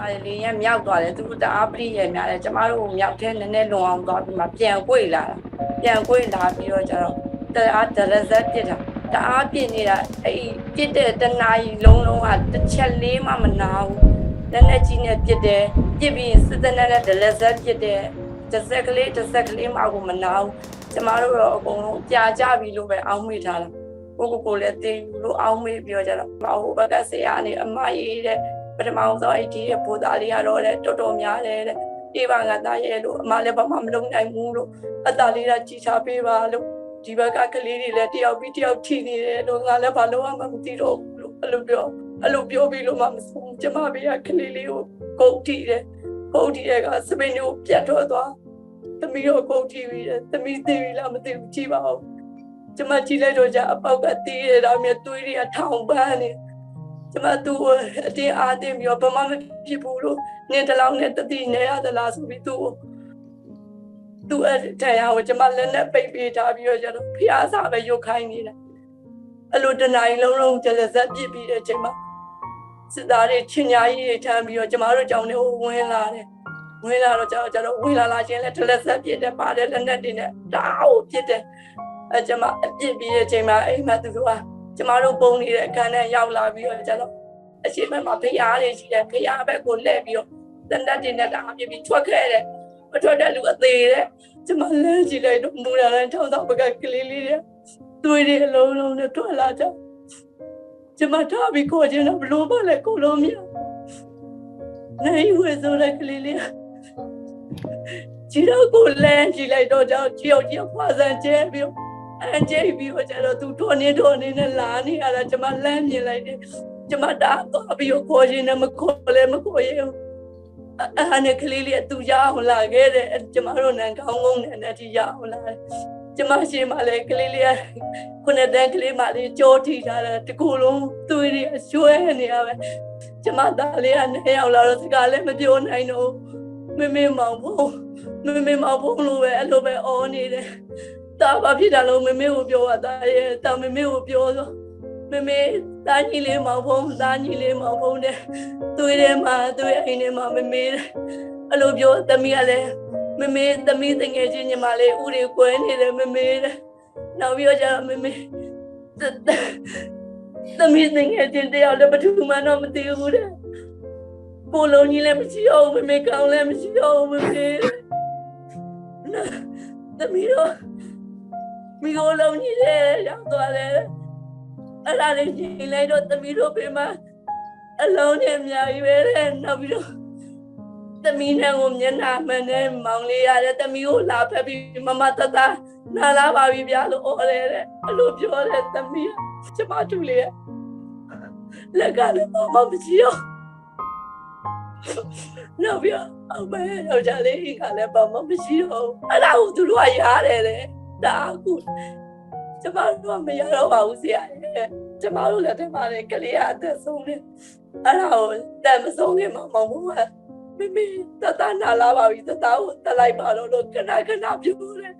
မလေးရမြောက်သွားတယ်သူတို့တအားပြည့်ရများတယ်ကျမတို့မြောက်ထဲနည်းနည်းလွန်အောင်သွားပြီးမှပြန်ကွေ့လာတာပြန်ကွေ့လာပြီးတော့ကျတော့တအားဒရဇက်ပြစ်တာတအားပြစ်နေတာအဲ့ပြစ်တဲ့တနာရီလုံးလုံးကတစ်ချက်လေးမှမနာဘူးနည်းနည်းကြီးနဲ့ပြစ်တယ်ပြစ်ပြီးစစ်တဲ့နဲ့ဒရဇက်ပြစ်တယ်တစ်ဆက်ကလေးတစ်ဆက်ကလေးမှကိုမနာဘူးကျမတို့တော့အကုန်လုံးကြာကြပြီလို့ပဲအောင်းမိထားတာကိုကိုကိုလည်းတင်လို့အောင်းမေးပြီးတော့ကျတော့ဟိုဘက်ကဆရာကနေအမကြီးတဲ့ ပထမဆုံးအဲ့ဒီရဲ့ပိုသားလေးကတော့လေတော်တော်များတယ်တဲ့ပြေပါငါသားရဲ့လို့အမလည်းဘာမှမလုပ်နိုင်ဘူးလို့အသားလေးကကြည်ချပေးပါလို့ဒီဘက်ကကလေးတွေလည်းတယောက်ပြီးတယောက်ထိနေတယ်လို့ငါလည်းဘာလို့မှမသိတော့ဘူးလို့အဲ့လိုပြောအဲ့လိုပြောပြီးလို့မှမဆုံးကျမဘေးကကလေးလေးကိုကုတ်ထိတယ်ကုတ်ထိတဲ့ကစပိန်ကိုပြတ်ထွက်သွားသမီးတော့ကုတ်ထိပြီးတယ်သမီးသိပြီလားမသိဘူးကြည့်ပါဦးကျမကြည့်လိုက်တော့じゃအပေါက်ကတီးရတာမြသွေးတွေကထောင်ပန်းနေ ကျမသူ့ကိုအတင်းအားတင်းပြီးတော့ဘာမှမဖြစ်ဘူးလို့နင်းတလောင်းနဲ့တတိနေရသလားဆိုပြီးသူ့ကိုသူ့အဲ့တရားကိုကျမလက်နဲ့ပိတ်ပေးထားပြီးတော့ကျတော့ဖျားစာပဲရုတ်ခိုင်းနေတာအဲ့လိုတနိုင်လုံးလုံးကျလက်ဆက်ပြစ်ပြီးတဲ့အချိန်မှာစစ်သားတွေချင်းညာကြီးတွေထမ်းပြီးတော့ကျမတို့ကြောင်တွေကိုဝင်လာတယ်ဝင်လာတော့ကျတော့ကျတော့ဝင်လာလာချင်းလဲတလက်ဆက်ပြစ်တယ်ပါတယ်လက်နဲ့တင်တယ်တားကိုပြစ်တယ်အဲကျမအပြစ်ပြီးတဲ့အချိန်မှာအိမ်မှာသူက ကျမတို့ပုံနေတဲ့အခန်းထဲရောက်လာပြီးတော့ကျတော့အရှိမမှာဖျားတွေရှိတယ်ဖျားဘက်ကိုလှည့်ပြီးတော့တန်တတ်တင်တဲ့တာပြပြီးထွက်ခဲ့တယ်မထွက်တဲ့လူအသေးတဲ့ကျမလမ်းကြည့်လိုက်တော့မူလာတဲ့ထောင်းဆောင်ဘက်ကကလေးလေးတွေသွေးတွေအလုံးလုံးနဲ့ထွက်လာကြကျမထားပြီးခေါ်ချင်တော့ဘလို့မလဲကိုလုံးမြနိုင်ဝဲဆိုတဲ့ကလေးလေးကြည့်တော့ကိုလမ်းကြည့်လိုက်တော့ကြောက်ကြောက်ကြောက်ခွာစံကျဲပြီးတော့ အကျိတ်ပြီးတော့ကျတော့သူထွန်းနေထွန်းနေနဲ့လာနေရတာကျမလမ်းမြင်လိုက်တယ်ကျမတားတော့ပြီးတော့ခေါ်ရင်လည်းမခေါ်လည်းမခေါ်ရဘူးအဲ့ဟာနဲ့ကလေးလေးအတူရအောင်လာခဲ့တယ်ကျမတို့နန်ကောင်းကုန်းနဲ့နဲ့တီရအောင်လာတယ်ကျမရှိမှလည်းကလေးလေးကခုနှစ်တန်းကလေးမလေးကြောထိထားတယ်တကူလုံးသွေးတွေအရွှဲနေရပဲကျမသားလေးကနေရောက်လာတော့စကားလည်းမပြောနိုင်တော့မမေမောင်ဖို့မမေမောင်ဖို့လို့ပဲအဲ့လိုပဲအော်နေတယ် တာဘာဖြစ်တာလို့မမေကိုပြောတာရဲ့တာမမေကိုပြောဆိုမမေတာကြီးလေးမောင်ဖုံးတာကြီးလေးမောင်ဖုံးတဲ့သွေးထဲမှာသွေးအိမ်ထဲမှာမမေအဲ့လိုပြောသမီးကလည်းမမေသမီးတငယ်ချင်းညီမလေးဥတွေကွဲနေတယ်မမေတဲ့နောက်ပြီးတော့ကျတော့မမေသမီးတငယ်ချင်းတယောက်လည်းဘယ်သူမှတော့မသိဘူးတဲ့ကိုလုံးကြီးလည်းမရှိတော့ဘူးမမေကောင်းလည်းမရှိတော့ဘူးမမေသမီးတော့ မိကိုလုံးကြီးတယ်ရောက်သွားတယ်အဲ့ဒါလေးကြည့်လိုက်တော့သမီးတို့ဖေးမှာအလုံးနဲ့အများကြီးပဲတဲ့နောက်ပြီးတော့သမီးနဲ့ကိုမျက်နှာမှန်နဲ့မောင်လေးရတဲ့သမီးကိုလာဖက်ပြီးမမတတနာလာပါပြီဗျာလို့အော်တယ်တဲ့အဲ့လိုပြောတဲ့သမီးကကျမတူလေးရဲ့လက်ကလည်းမမရှိတော့နောက်ပြီးတော့အမေယောက်ျားလေးကလည်းဘာမှမရှိတော့ဘူးအဲ့ဒါကိုသူတို့ကရားတယ်တဲ့ ဒါအခုကျမတို့ကမရတော့ပါဘူးဆရာရဲ့ကျမတို့လည်းတင်ပါတယ်ကလေးကအသက်ဆုံးတယ်အဲ့ဒါကိုတန်မဆုံးခင်မှာမောင်မိုးကမမေတတနာလာပါပြီတတကိုတက်လိုက်ပါတော့လို့ခဏခဏပြောတယ်